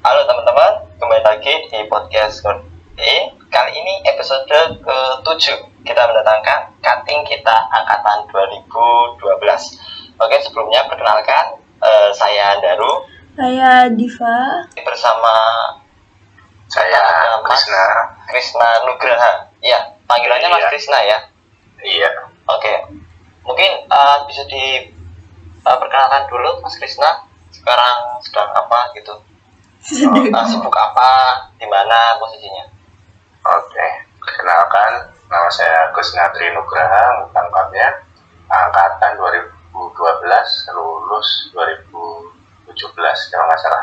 Halo teman-teman, kembali lagi di podcast Kode. Kali ini episode ke-7 Kita mendatangkan cutting kita angkatan 2012 Oke, sebelumnya perkenalkan eh, Saya Daru Saya Diva. Bersama Saya Ada Mas Krisna. Krisna Nugraha Ya, panggilannya Mas Iya. Krisna ya Iya. Oke, mungkin eh, bisa diperkenalkan dulu Mas Krisna Sekarang sedang apa gitu Eh, Sibuk apa, di mana posisinya Oke. Perkenalkan, nama saya Gus Natri Nugraha, lengkapnya angkatan 2012, lulus 2017 kalau nggak salah.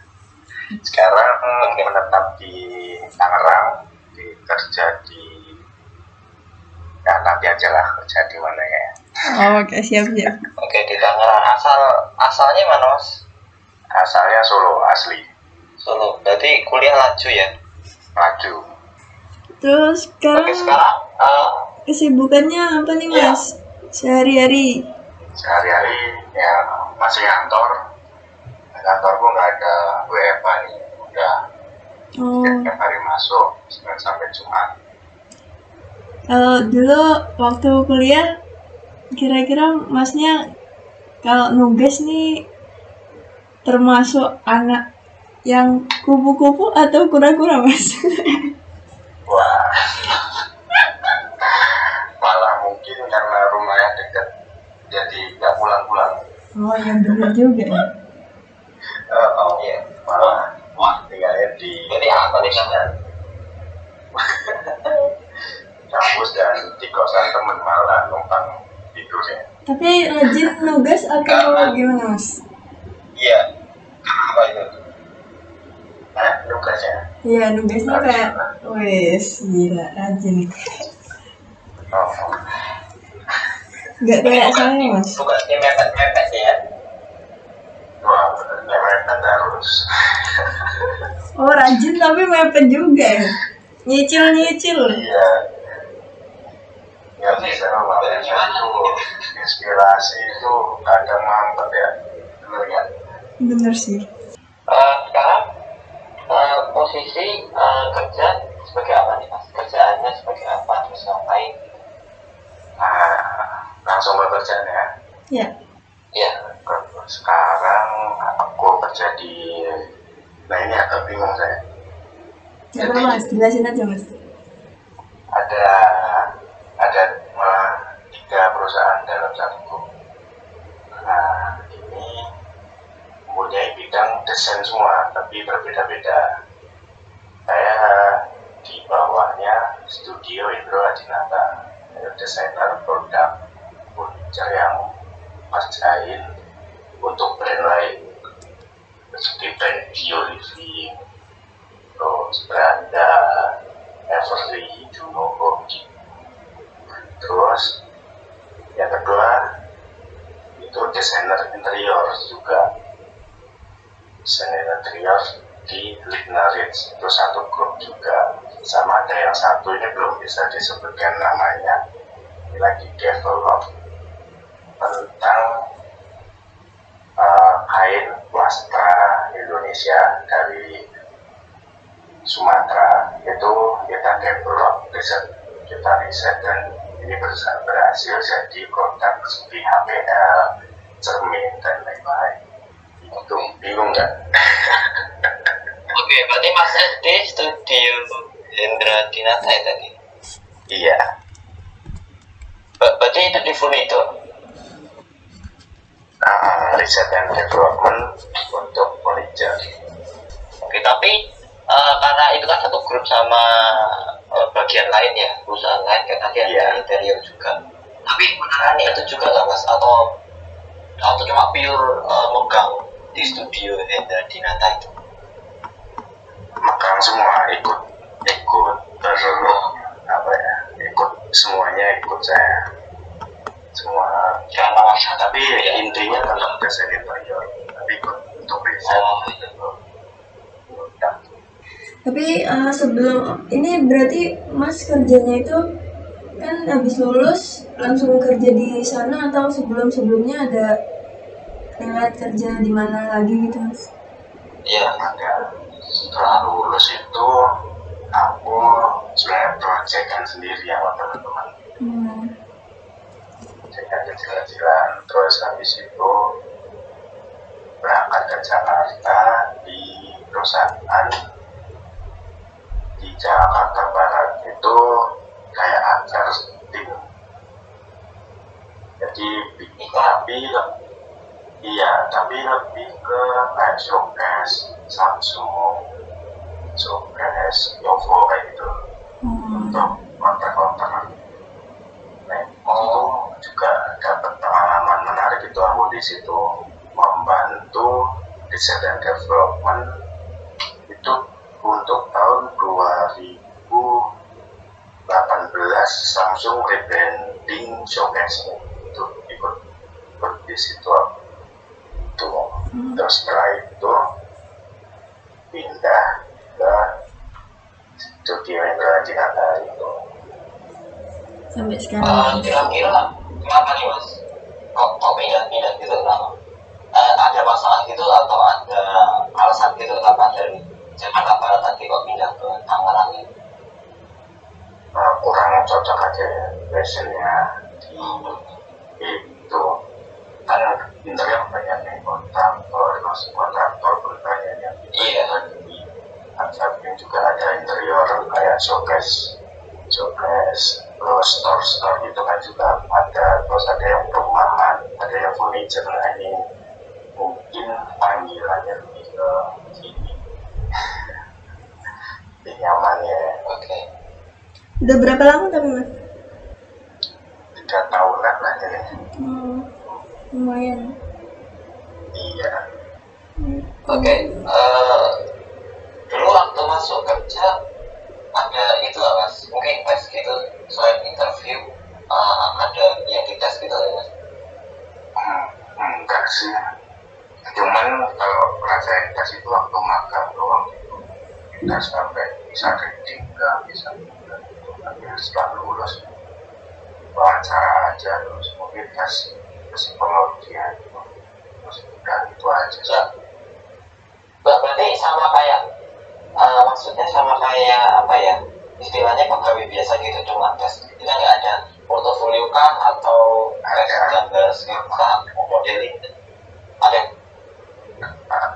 Sekarang menetap di Tangerang, di kerja di ya nanti aja lah kerja di mana ya. Oke, siap siap. Oke di Tangerang asal asalnya mana mas? Asalnya Solo asli, Solo. Berarti kuliah laju ya? maju. Terus sekarang Oke sekarang eh, kesibukannya apa nih Iya. mas? Sehari-hari. sehari-hari ya masih kantor kantorku nggak ada WFA nih udah Oh, tiap hari masuk Senin sampai Jumat kalau dulu waktu kuliah, kira-kira masnya kalau nugas nih termasuk anak yang kupu-kupu atau kura-kura mas? wah malah mungkin karena rumahnya dekat jadi nggak pulang-pulang oh, yang bener juga ya. Eh, oh iya. malah wah tinggalnya di Jadi apa nih namanya? kampus dan di kosan temen malah numpang tidur ya Tapi rajin nugas atau gimana mas? Iya. Apa itu? Tugasnya Iya, nugasnya kayak, wes gila, rajin. oh, Gak kayak saya mas. Tugasnya mepet-mepet ya? wah benernya mereka harus Oh rajin tapi mepet juga ya. Nyicil nyicil. Iya. Ya bisa makanya itu inspirasi itu kadang mampet ya. Bener ya. Bener sih. Eh, sekarang eh, posisi eh, kerja sebagai apa nih mas? Kerjaannya sebagai apa? Terus ngapain? Nah, langsung bekerja ya. Ya. Iya. Sekarang aku kerja di Nah ini agak bingung saya. Gak apa mas, jelasin aja mas. Ada malah tiga perusahaan dalam satu. Nah ini mempunyai bidang desain semua, tapi berbeda-beda. Saya di bawahnya studio Indro Adinata, desainer produk furniture yang kerjain untuk brand lain. Seperti brand Bio Living, terus Branda, Everly, Juno, Home, Terus yang kedua itu desainer interior juga desainer interior di Ligna Ridge itu satu grup juga. Sama ada yang satu ini belum bisa disebutkan namanya. Ini lagi develop tentang eh, kain wastra Indonesia dari Sumatera. Itu kita develop riset kita riset dan ini berhasil, jadi produk seperti HPL, cermin dan lain-lain. Itu bingung nggak? Oke, berarti mas di studio Hendra Dinata ya tadi? iya, Ber- Berarti itu di furniture? nah, riset dan development untuk furniture. Oke, tapi eh, karena itu kan satu grup sama eh, bagian lain ya, perusahaan lain kan tadi ada Iya. interior juga. Tapi menangani itu juga nggak mas? Atau atau cuma pure eh, megang di studio Hendra Dinata itu? Makan semua ikut ikut terus apa ya? Ikut semuanya ikut saya. Semua. Jangan mas, tapi intinya tetap desain interior tapi ikut untuk riset Oh, iya. Tapi eh, sebelum ini berarti mas kerjanya itu kan habis lulus langsung kerja di sana atau sebelum sebelumnya ada riwayat kerja di mana lagi gitu mas? Iya. ada ya setelah lulus itu aku sebenarnya proyekan sendiri sama teman-teman Hmm. dengan kecil-kecilan terus habis itu berangkat ke Jakarta di perusahaan di Jakarta Barat itu kayak antar tim jadi bi- tapi tapi lebih ke kayak showcase Samsung showcase Lenovo kayak gitu Hmm. untuk kontak-kontak nah itu juga dapat pengalaman menarik itu aku di situ membantu desain dan development itu untuk tahun 2018 Samsung rebranding showcase itu ikut ikut di situ aku. Hmm. terus setelah itu pindah ke studio Indra Jakarta itu. Sampai Eh, sekarang. kira-kira kenapa nih mas? Kok kok pindah-pindah gitu kenapa Eh, ada masalah gitu atau ada alasan gitu kenapa dari Jakarta Barat tadi kok pindah ke Tangerang gitu uh, kurang cocok aja ya passionnya di itu kan interior banyak yang kontraktor terus kontraktor pun banyak yang Iya. samping juga ada interior kayak showcase showcase terus store store itu kan juga ada terus ada yang perumahan ada yang furniture nah ini mungkin panggilannya lebih ke sini lebih nyamannya oke Udah berapa lama tapi mas? tiga tahunan lah ini Hmm. Lumayan. iya oke eh, dulu waktu masuk kerja ada itu lah mas. Mungkin tes gitu selain interview. Eh, ada yang dites gitu ya mas? Hmm, enggak sih cuman kalau rasain tes itu waktu magang doang. Gitu kita sampai bisa enggak bisa gitu. Tapi setelah lulus wawancara aja terus mungkin tes psikologi gitu terus udah itu aja Ya. Sama kayak eh, maksudnya sama kayak apa ya istilahnya pegawai biasa gitu cuma tes kita nggak ada portofolio kah atau tes Ada. gambar skill kah modeling. Ada?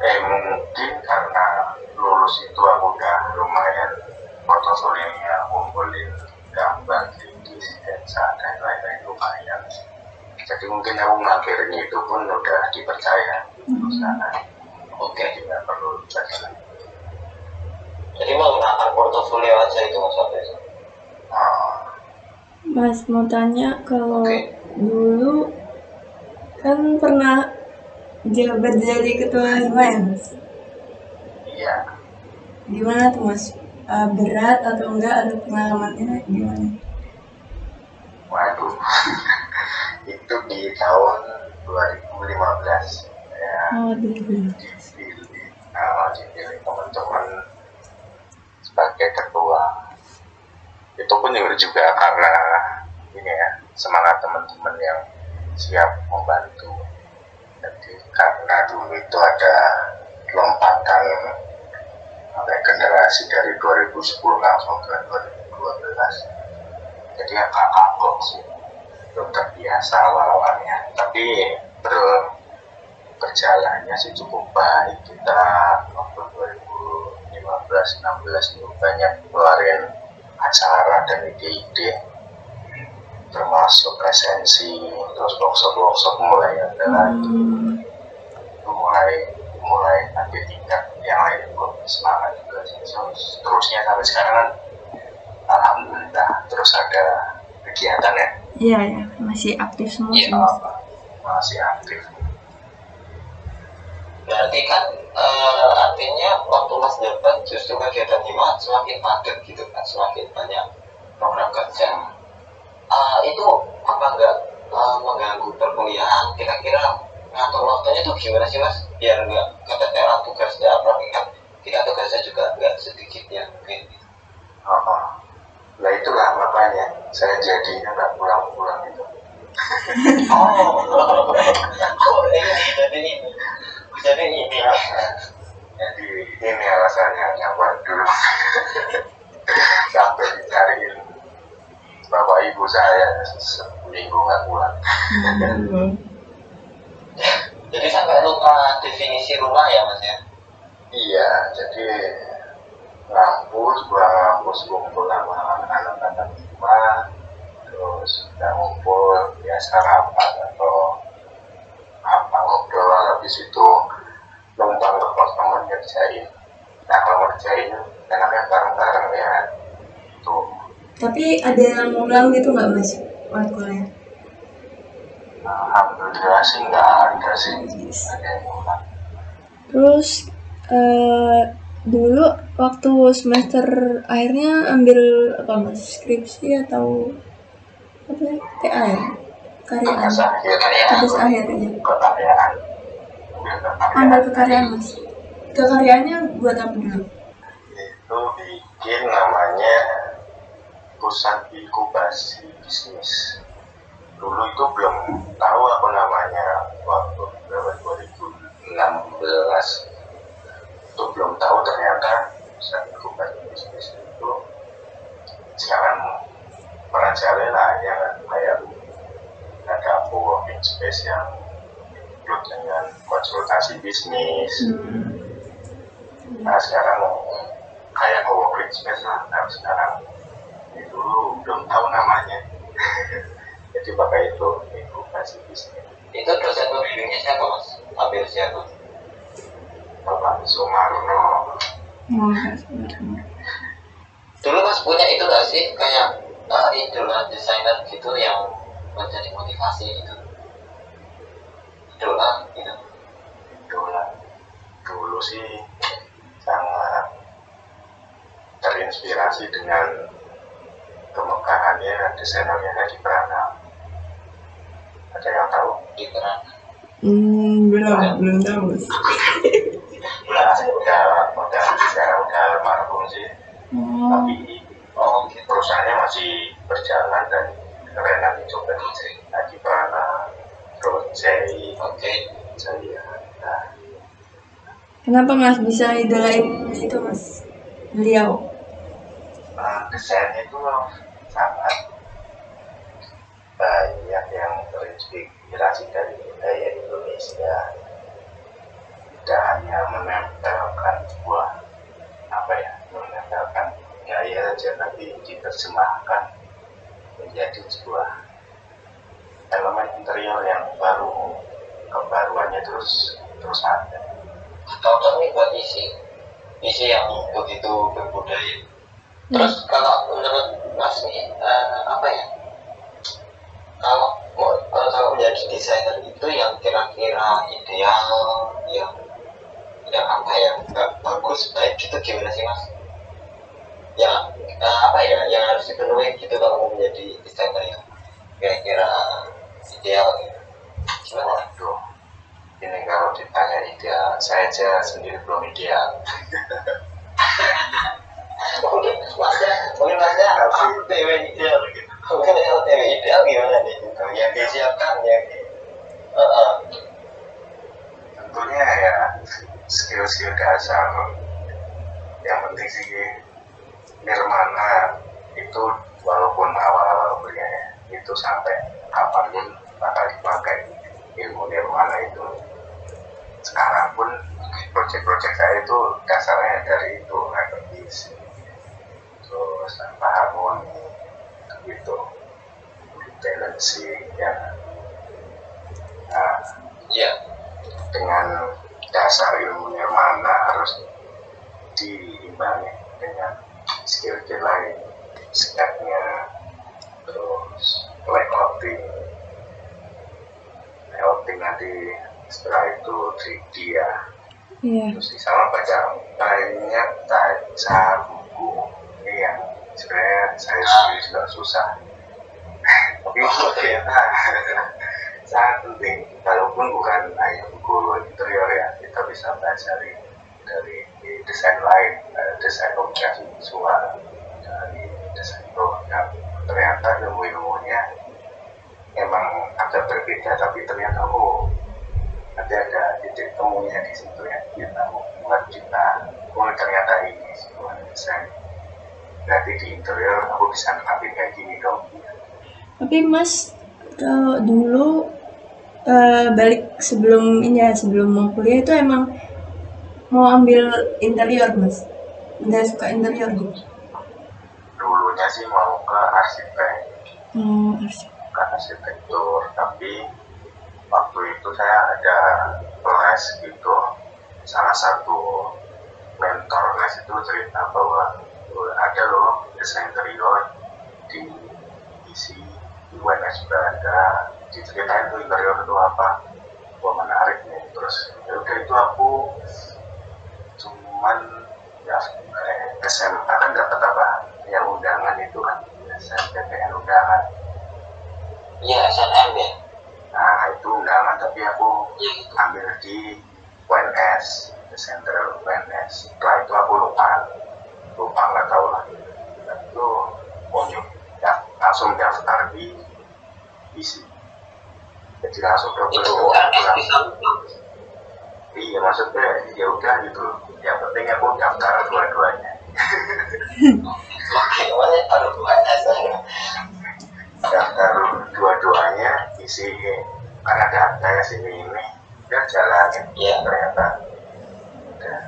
Eh mungkin karena lulus itu aku udah lumayan portofolionya kumpulin gambar 3D sketsa dan lain-lain lumayan. Jadi mungkin aku ngakhirin itu pun udah dipercaya. Di perusahaan Oke, tidak perlu dibahas jadi menggunakan portofolio aja itu mas Abes. Mas mau tanya kalau okay. dulu kan pernah jabat jadi ketua hima ya mas? Iya. Gimana tuh mas? Eh, berat atau enggak ada pengalamannya gimana? Waduh, itu di tahun 2015 ya. Oh, 2015 itu pun juga karena ini ya semangat teman-teman yang siap membantu. Jadi karena dulu itu ada lompatan ya, generasi dari 2010 langsung ke 2012 jadi agak kagok sih belum terbiasa awal-awalnya. Tapi ber, berjalannya sih cukup baik. Kita waktu 2015-16 itu banyak keluarin acara dan ide-ide termasuk esensi terus workshop-workshop mulai ada lagi Hmm. itu. Mulai mulai nanti tingkat yang lain ikut semangat juga terus terusnya sampai sekarang kan alhamdulillah terus ada kegiatan ya? Iya ya masih aktif semua mas. masih aktif. Berarti kan eh, artinya waktu mas jabat justru kegiatan hima semakin padat gitu kan semakin banyak program kerja. Ah, itu apa enggak? Eh, mengganggu perkuliahan kira-kira ngatur waktunya tuh gimana sih mas? Biar enggak keteteran tugasnya apalagi kan kita tugasnya juga enggak sedikit ya mungkin. Oh, oh. Nah itulah makanya saya jadinya nggak pulang-pulang itu. oh. Oh ini jadi ini. Jadi ini. Jadi ini alasannya nyapa dulu sampai dicariin bapak ibu saya seminggu nggak pulang. Jadi sampai lupa definisi rumah ya mas ya? iya jadi ngampus pulang ngampus kumpul sama anak-anak rumah terus udah ngumpul ya sarapan atau apa ngobrol habis itu numpang ke pos temen ngerjain. Nah kalau ngerjain enaknya bareng-bareng. ya tuh Tapi ada yang ngulang gitu nggak mas matkulnya? alhamdulillah sih nggak ada sih ada yang Terus eh, dulu waktu semester akhirnya ambil apa mas skripsi atau apa ya? TA ya? Karyaan. tugas akhir Tugas akhir ya. kekaryaan Ambil kekaryaan mas. Kekaryaannya buat apa dulu? itu bikin namanya pusat inkubasi bisnis. Dulu itu belum tahu apa namanya waktu berapa 2016 itu belum tahu ternyata pusat inkubasi bisnis itu sekarang merajalela ya kan? Kayak ada co-working space yang include dengan konsultasi bisnis. Nah sekarang kayak co-working space lah nah, sekarang dulu belum tahu namanya jadi pakai itu inkubasi bisnis Itu dosen pembimbingnya siapa mas? Ambil siapa? Bapak Sumarno Oh, Dulu mas punya itu gak sih kayak uh, idola desainer gitu yang buat jadi motivasi gitu? Idola gitu. dulu dulu sih sangat terinspirasi dengan kemegahannya desainernya Hadi Pranam ada yang tahu Di peran. Hmm, belum, belum tahu mas. nah udah udah sekarang udah almarhum sih Oh, tapi Oh gitu. perusahaannya masih berjalan dan keren nanti coba dicek Hadi Pranam terus Jai Oke. Jaya nah, kenapa mas bisa idolain itu mas? Beliau. Nah, desainnya itu sangat banyak yang terinspirasi dari budaya Indonesia. Tidak hanya menempelkan sebuah apa ya, menempelkan gaya saja, tapi diterjemahkan menjadi sebuah elemen interior yang baru, kebaruannya terus terus ada. Cocok nih buat isi. Isi yang begitu berbudaya. Terus kalau menurut Mas nih eh, apa ya? Kalau mau kalau kalau menjadi desainer itu yang kira-kira ideal, yang yang apa ya? nggak bagus, baik gitu gimana sih Mas? Ya eh, apa ya? Yang harus dipenuhi gitu kalau mau menjadi desainer yang kira-kira ideal gitu. Gimana? Waduh, ini kalau ditanya ideal, saya aja sendiri belum ideal. mungkin masnya mungkin masnya LTW ideal gitu mungkin LTW ideal gimana nih yang disiapkan yang di uh, Tentunya ya skill-skill dasar. Yang penting sih nirmana itu walaupun awal-awal kuliah itu sampai kapan pun bakal dipakai ilmu nirmana itu. Sekarang pun proyek-proyek saya itu dasarnya dari itu akademis terus tanpa harmoni gitu balancing ya. Nah ya dengan dasar ilmu nirmana harus diimbangi dengan skill-skill lain? Sketnya terus layouting layouting nanti setelah itu 3D ya. Iya. terus di sana baca banyak baca buku. Ini yang sebenarnya saya sendiri juga susah itu ternyata sangat penting walaupun bukan hanya buku interior ya kita bisa pelajari dari desain lain eh, desain objek visual dari desain program ternyata ilmu-ilmunya emang agak berbeda tapi ternyata oh nanti ada titik temunya di situ ya. Kita membuat kita oh ternyata ini sebuah desain. Berarti di interior aku bisa ngerti kayak gini dong Tapi Mas kalau dulu eh, balik sebelum ini ya sebelum mau kuliah itu emang mau ambil interior Mas. Udah suka interior gitu. dulunya sih mau ke arsitek arsip. ke arsitektur tapi waktu itu saya ada les gitu salah satu mentor les itu cerita bahwa "Oh, ada loh desain interior di isi UNS Belanda diceritain tuh interior itu apa wah menarik nih terus ya udah itu aku cuman ya eh, SMA kan dapat apa yang undangan itu kan SNPTN undangan Iya, SNM ya. Nah itu undangan tapi aku Iya gitu. ambil di UNS, di Central UNS. Setelah itu aku lupa, lupa nggak tahu lah. Itu unjuk ya, langsung daftar di isi. Jadi langsung bisa Iya maksudnya ya udah gitu. Yang penting aku daftar dua-duanya. Oke, mana ada UNS ya. Daftar dua-duanya isi kan ada tes ini ini ya jalanin. Iya. Ternyata udah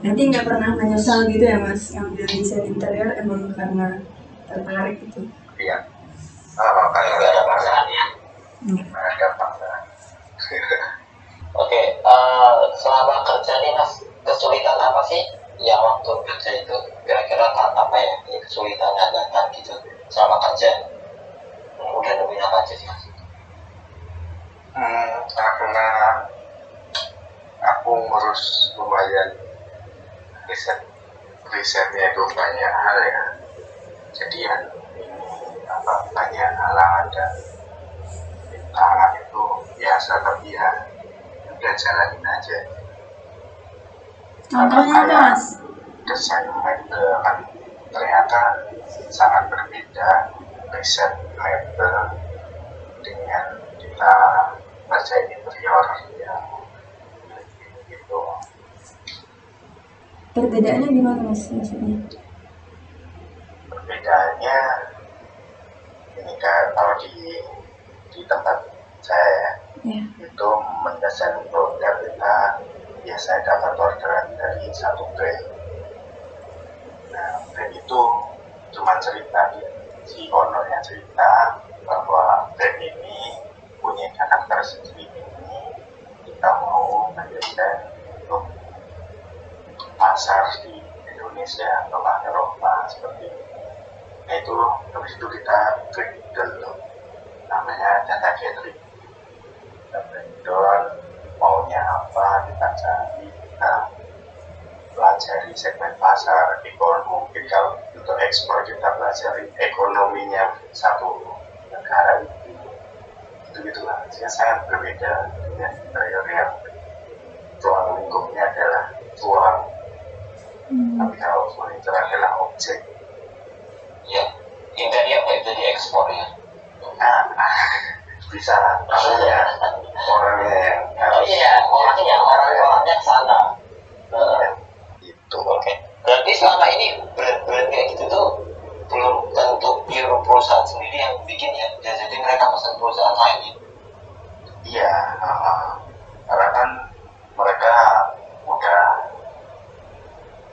Nanti nggak pernah menyesal gitu ya Mas ngambil desain interior emang karena tertarik gitu. Iya. Oh, kan Nggak ada ya. Ada. Oke, eh, selama kerja nih mas, kesulitan apa sih yang waktu kerja itu kira-kira apa ya kesulitan yang datang gitu selama kerja? Udah nemuin apa aja sih mas? hmm, karena aku ngurus lumayan riset risetnya itu banyak hal ya. Jadi ya ini apa banyak halangan dan rintangan itu biasa tapi ya udah jalanin aja. Contohnya Mas? desain mebel kan ternyata sangat berbeda riset mebel dengan kita ngerjain interior yang gitu Perbedaannya gimana Mas maksudnya? perbedaannya ini kan kalau di di tempat saya. Ya. itu mendesain produk kita. Biasanya dapat orderan dari satu brand. Nah brand itu cuma cerita si ownernya cerita bahwa brand ini punya karakter sendiri. Ini kita mau mendesain untuk pasar di Indonesia atau Eropa seperti itu nah itu habis itu kita breakdown tuh namanya data gathering kita breakdown maunya apa kita cari kita pelajari segmen pasar ekonomi mungkin kalau untuk ekspor kita pelajari ekonominya satu negara itu. Itu gitulah Jadi sangat berbeda dengan interior yang ruang lingkupnya adalah ruang Hmm. tapi kalau furniture adalah objek. Ya, interior nggak bisa diekspor ya. Bisa maksudnya orangnya yang harus iya, orangnya orang-orangnya sana. Nah, itu Oke, berarti selama ini brand-brand kayak gitu tuh belum tentu pure perusahaan sendiri yang bikin ya. Ya, Jadi mereka pesan perusahaan lain ya. iya uh, karena kan mereka udah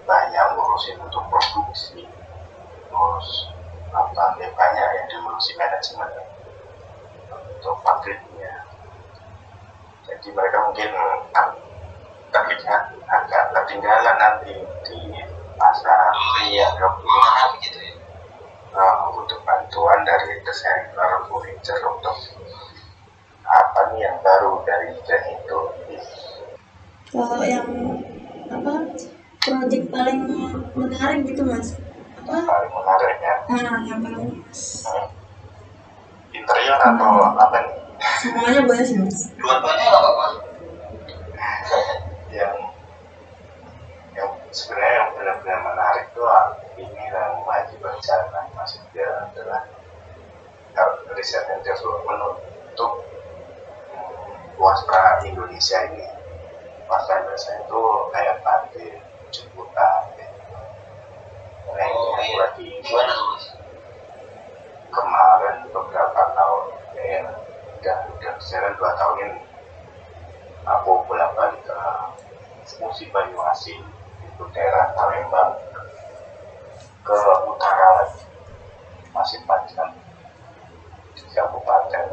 banyak ngurusin untuk produksi terus apa ya banyak yang diurusi manajemen untuk pabriknya jadi mereka mungkin ah, terlihat agak ketinggalan nanti di pasar Oh iya, mahal gitu ya. uh, butuh bantuan dari desainer furniture untuk apa nih yang baru dari brand itu Kalau yang apa project paling menarik gitu Mas? Apa? paling menarik ya Nah, yang paling Hmm. Interior atau apa nih semuanya boleh sih Mas. Dua-duanya nggak apa-apa. yang yang sebenarnya yang benar-benar menarik tuh ah, ini yang wajib berjalan maksudnya adalah kalau riset and development untuk hmm, wastra Indonesia ini wastra Indonesia itu kayak batin jemputan gitu. nah ini Oh, aku iya. lagi Gimana mas? kemarin beberapa tahun ya udah udah sekarang dua tahun ini aku bolak balik ke musim Banyuasin itu daerah Palembang ke utara lagi masih panjang di kabupaten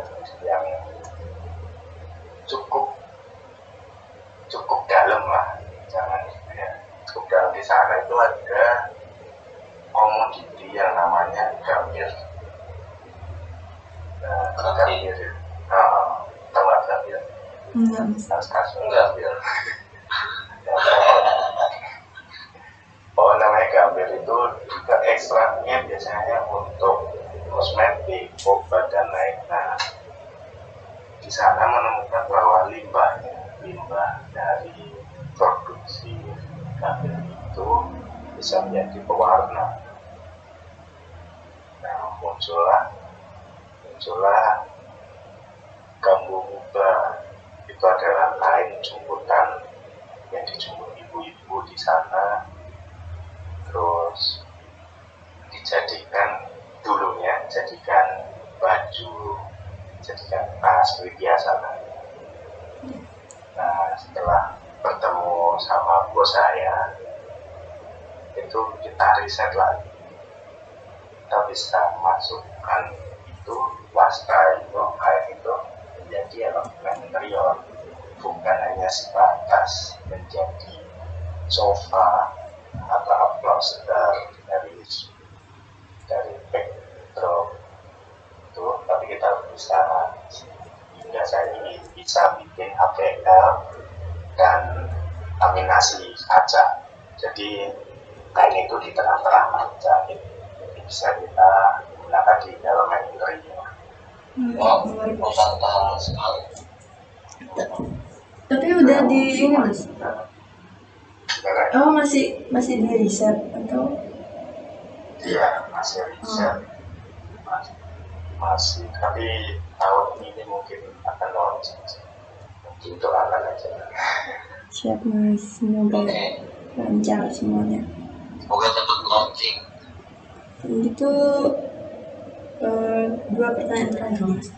yang cukup cukup dalam lah jangan ya, cukup dalam di sana itu ada komoditi yang namanya gambir nah, Gambir. gambir nah, tahu nggak gambir enggak mas tas-tas gambir Oh namanya gambir itu juga ekstraknya biasanya untuk kosmetik, obat dan lain. Nah di sana menemukan bahwa limbahnya, limbah dari produksi gambir itu bisa menjadi pewarna. Nah muncullah muncullah gambu muda itu adalah kain jemputan yang dijemput ibu-ibu di sana terus dijadikan dulunya jadikan baju jadikan tas seperti biasa. Kan nah setelah bertemu sama bos saya itu kita riset lagi. Kita bisa masukkan itu wastra itu kain itu menjadi elemen interior. Bukan hanya sebatas menjadi sofa atau upholster dari dari backdrop itu tapi kita bisa hingga saat ini bisa bikin HPL dan laminasi kaca jadi kain itu di tengah-tengah kaca jadi bisa kita gunakan di elemen interior Wow, luar biasa nusantara sekali. tapi udah di ini mas oh masih masih di riset atau Iya, masih riset. Masih, masih, tapi tahun ini mungkin akan launching. Mungkin doakan aja. siap mas semoga lancar semuanya semoga cepat launching. itu eh, dua pertanyaan terakhir mas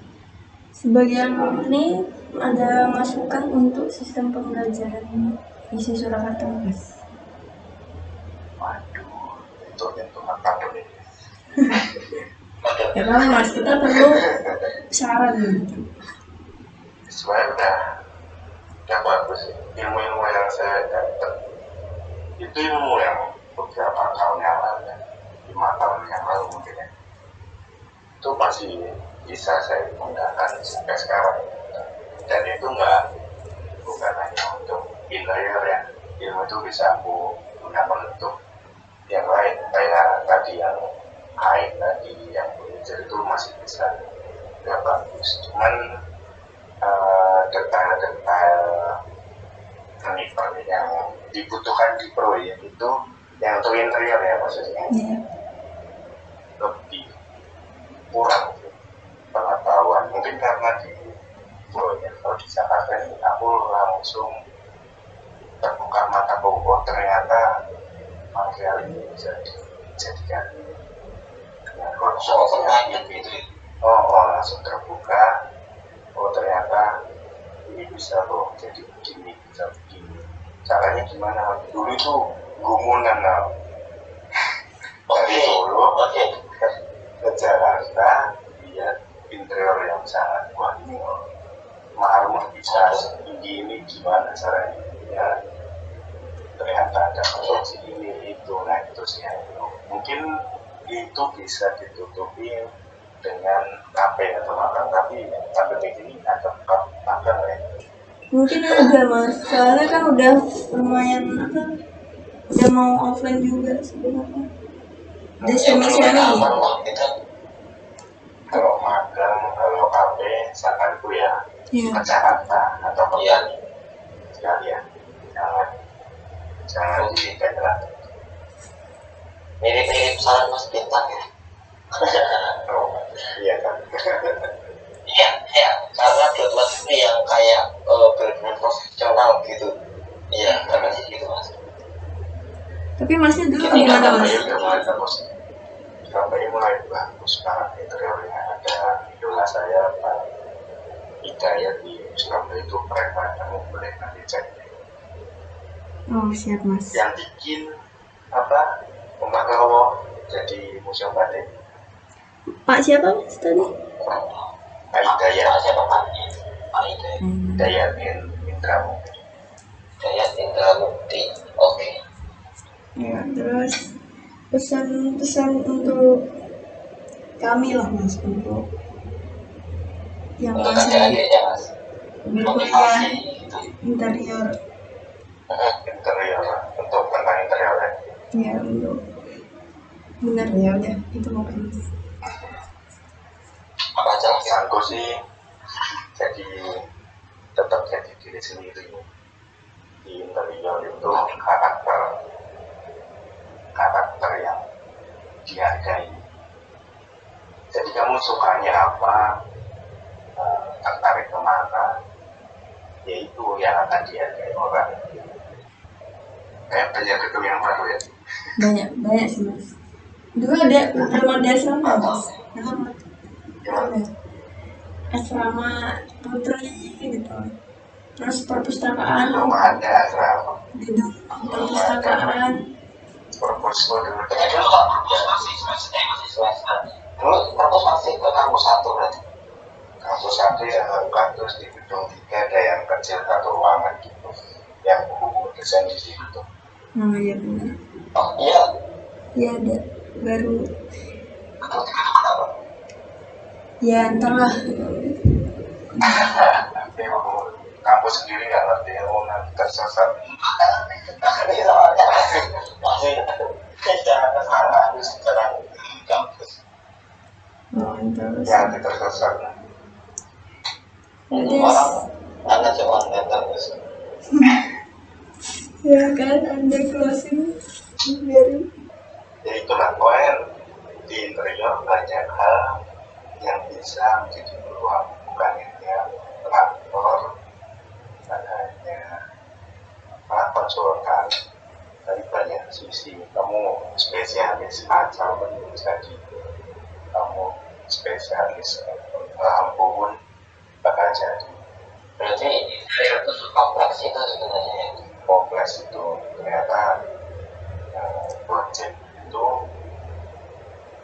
sebagian ini ada masukan untuk sistem pembelajaran isi Surakarta mas Waduh, itu itu apa ini? ya kalau mas kita perlu saran gitu Sebenarnya udah, udah bagus sih. Ilmu-ilmu yang saya dapat itu ilmu yang beberapa tahun yang lalu, ya. lima tahun yang lalu mungkin ya. Itu masih bisa saya gunakan sampai sekarang. Dan itu enggak bukan hanya untuk interior ya. Ilmu itu bisa aku gunakan untuk yang lain. Kayak tadi yang kain tadi, yang furniture itu masih bisa ya bagus. Cuman eh, detail-detail furniture yang dibutuhkan di proyek itu yang untuk interior ya maksudnya ya lebih kurang pengetahuan mungkin karena di Jakarta ini aku langsung terbuka mata oh, ternyata material ini bisa dijadikan dengan Soal konsep pertanyaan yang gitu. ya. oh, oh langsung terbuka oh ternyata ini bisa loh jadi begini bisa begini caranya gimana dulu itu gumunan nah. dari Oke, Solo oke. ke, ke Jakarta lihat interior yang sangat wah ini marmer bisa setinggi ini gimana caranya? Ya ternyata ada proyeksi ini itu nah itu sih yang itu. mungkin itu bisa ditutupi dengan KP atau makan tapi sampai ini ada makan ya. Mungkin ada mas. Soalnya kan udah lumayan apa udah mau offline juga sebenarnya. Udah semi kita. kalau magang kalau KP saranku ya ya ke Jakarta atau Iya. Bali sekalian. Jangan jangan di daerah Mirip-mirip saran Mas Bintang ya. oh iya kan Iya, ya. Karena dua-dua itu yang kayak uh, benar-benar profesional gitu. Iya karena sih gitu mas. Tapi masnya dulu Kita gimana mas? udah mulai bagus Surabaya mulai bagus banget interiornya ada idola saya Pak Hidayat di Surabaya itu kamu boleh nanti cek. Oh siap mas. yang bikin apa Umat jadi museum batik. Pak siapa mas tadi? Pak Hidayat Pak siapa Pak? Pak Hidayat Hmm. Hidayat In- Indra Hidayat Indra Mukti oke. Ya terus pesan-pesan untuk kami lah mas untuk yang untuk masih berkuliah interior. Interior. Untuk tentang interior ya. ya untuk benar ya udah itu mungkin apa aja lah Sangku sih. Jadi tetap jadi diri sendiri. Di interior itu karakter karakter yang dihargai. Jadi kamu sukanya apa tertarik ke mana ya itu yang akan dihargai orang. Kayak banyak gedung yang baru ya? Banyak banyak sih mas. Dulu ada remaja asrama mas. Ada asrama putri gitu. Terus perpustakaan. Belum ada asrama. Gedung perpustakaan. Purpose dulu perpus masih semester eh masih semester dulu perpus masih ke kampus satu berarti kampus satu yang bukan terus di gedung tiga ada yang kecil satu ruangan gitu yang buku desain di situ. Oh iya benar. Oh iya ya ada baru. Ya entahlah tapi aku kampus sendiri nggak ngerti ilmu nanti tersesat. Ini soalnya masih kampus oh ya tersesat orang anak cuma terus ya kan anda closing biarin. Ya itulah poin. Di interior banyak hal yang bisa menjadi peluang bukan hanya kantor bukan hanya apa konsultan dari banyak sisi. Kamu spesialis macam jadi kamu spesialis lampu pun bakal jadi berarti itu kompleks itu sebenarnya kompleks itu ternyata eh, project itu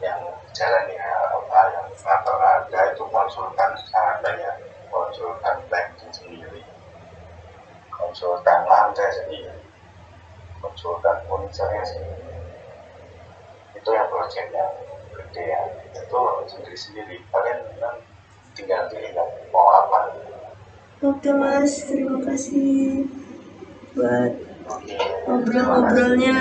yang jalan ya apa yang rata-rata itu konsultan sangat banyak konsultan planning sendiri konsultan lantai sendiri konsultan furniturnya sendiri itu yang project yang gede ya itu sendiri sendiri kalian kan tinggal pilih kan mau apa oke mas. Terima kasih buat Oke, ngobrol-ngobrolnya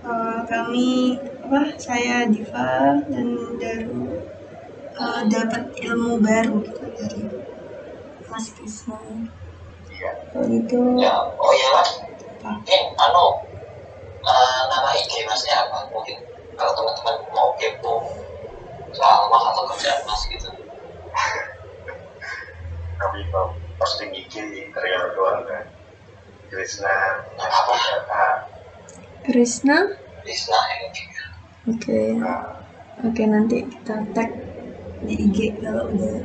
Eh, kami apa saya Diva dan Daru eh, dapat ilmu baru gitu dari Mas Krisna Iya. kalau gitu ya oh iya mas. Mungkin anu eh, nama IG masnya apa? Mungkin kalau teman-teman mau kepo soal mas atau kerjaan mas gitu. Kami mau posting IG doang kan? Krishna Jaka Krisna? Lisna ini juga oke oke nanti kita tag di IG kalau udah.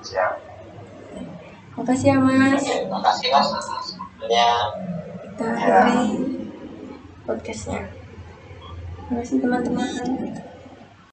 Siap. Makasih ya mas. Oke, makasih mas. Waktunya kita akhiri podcastnya. Makasih teman-teman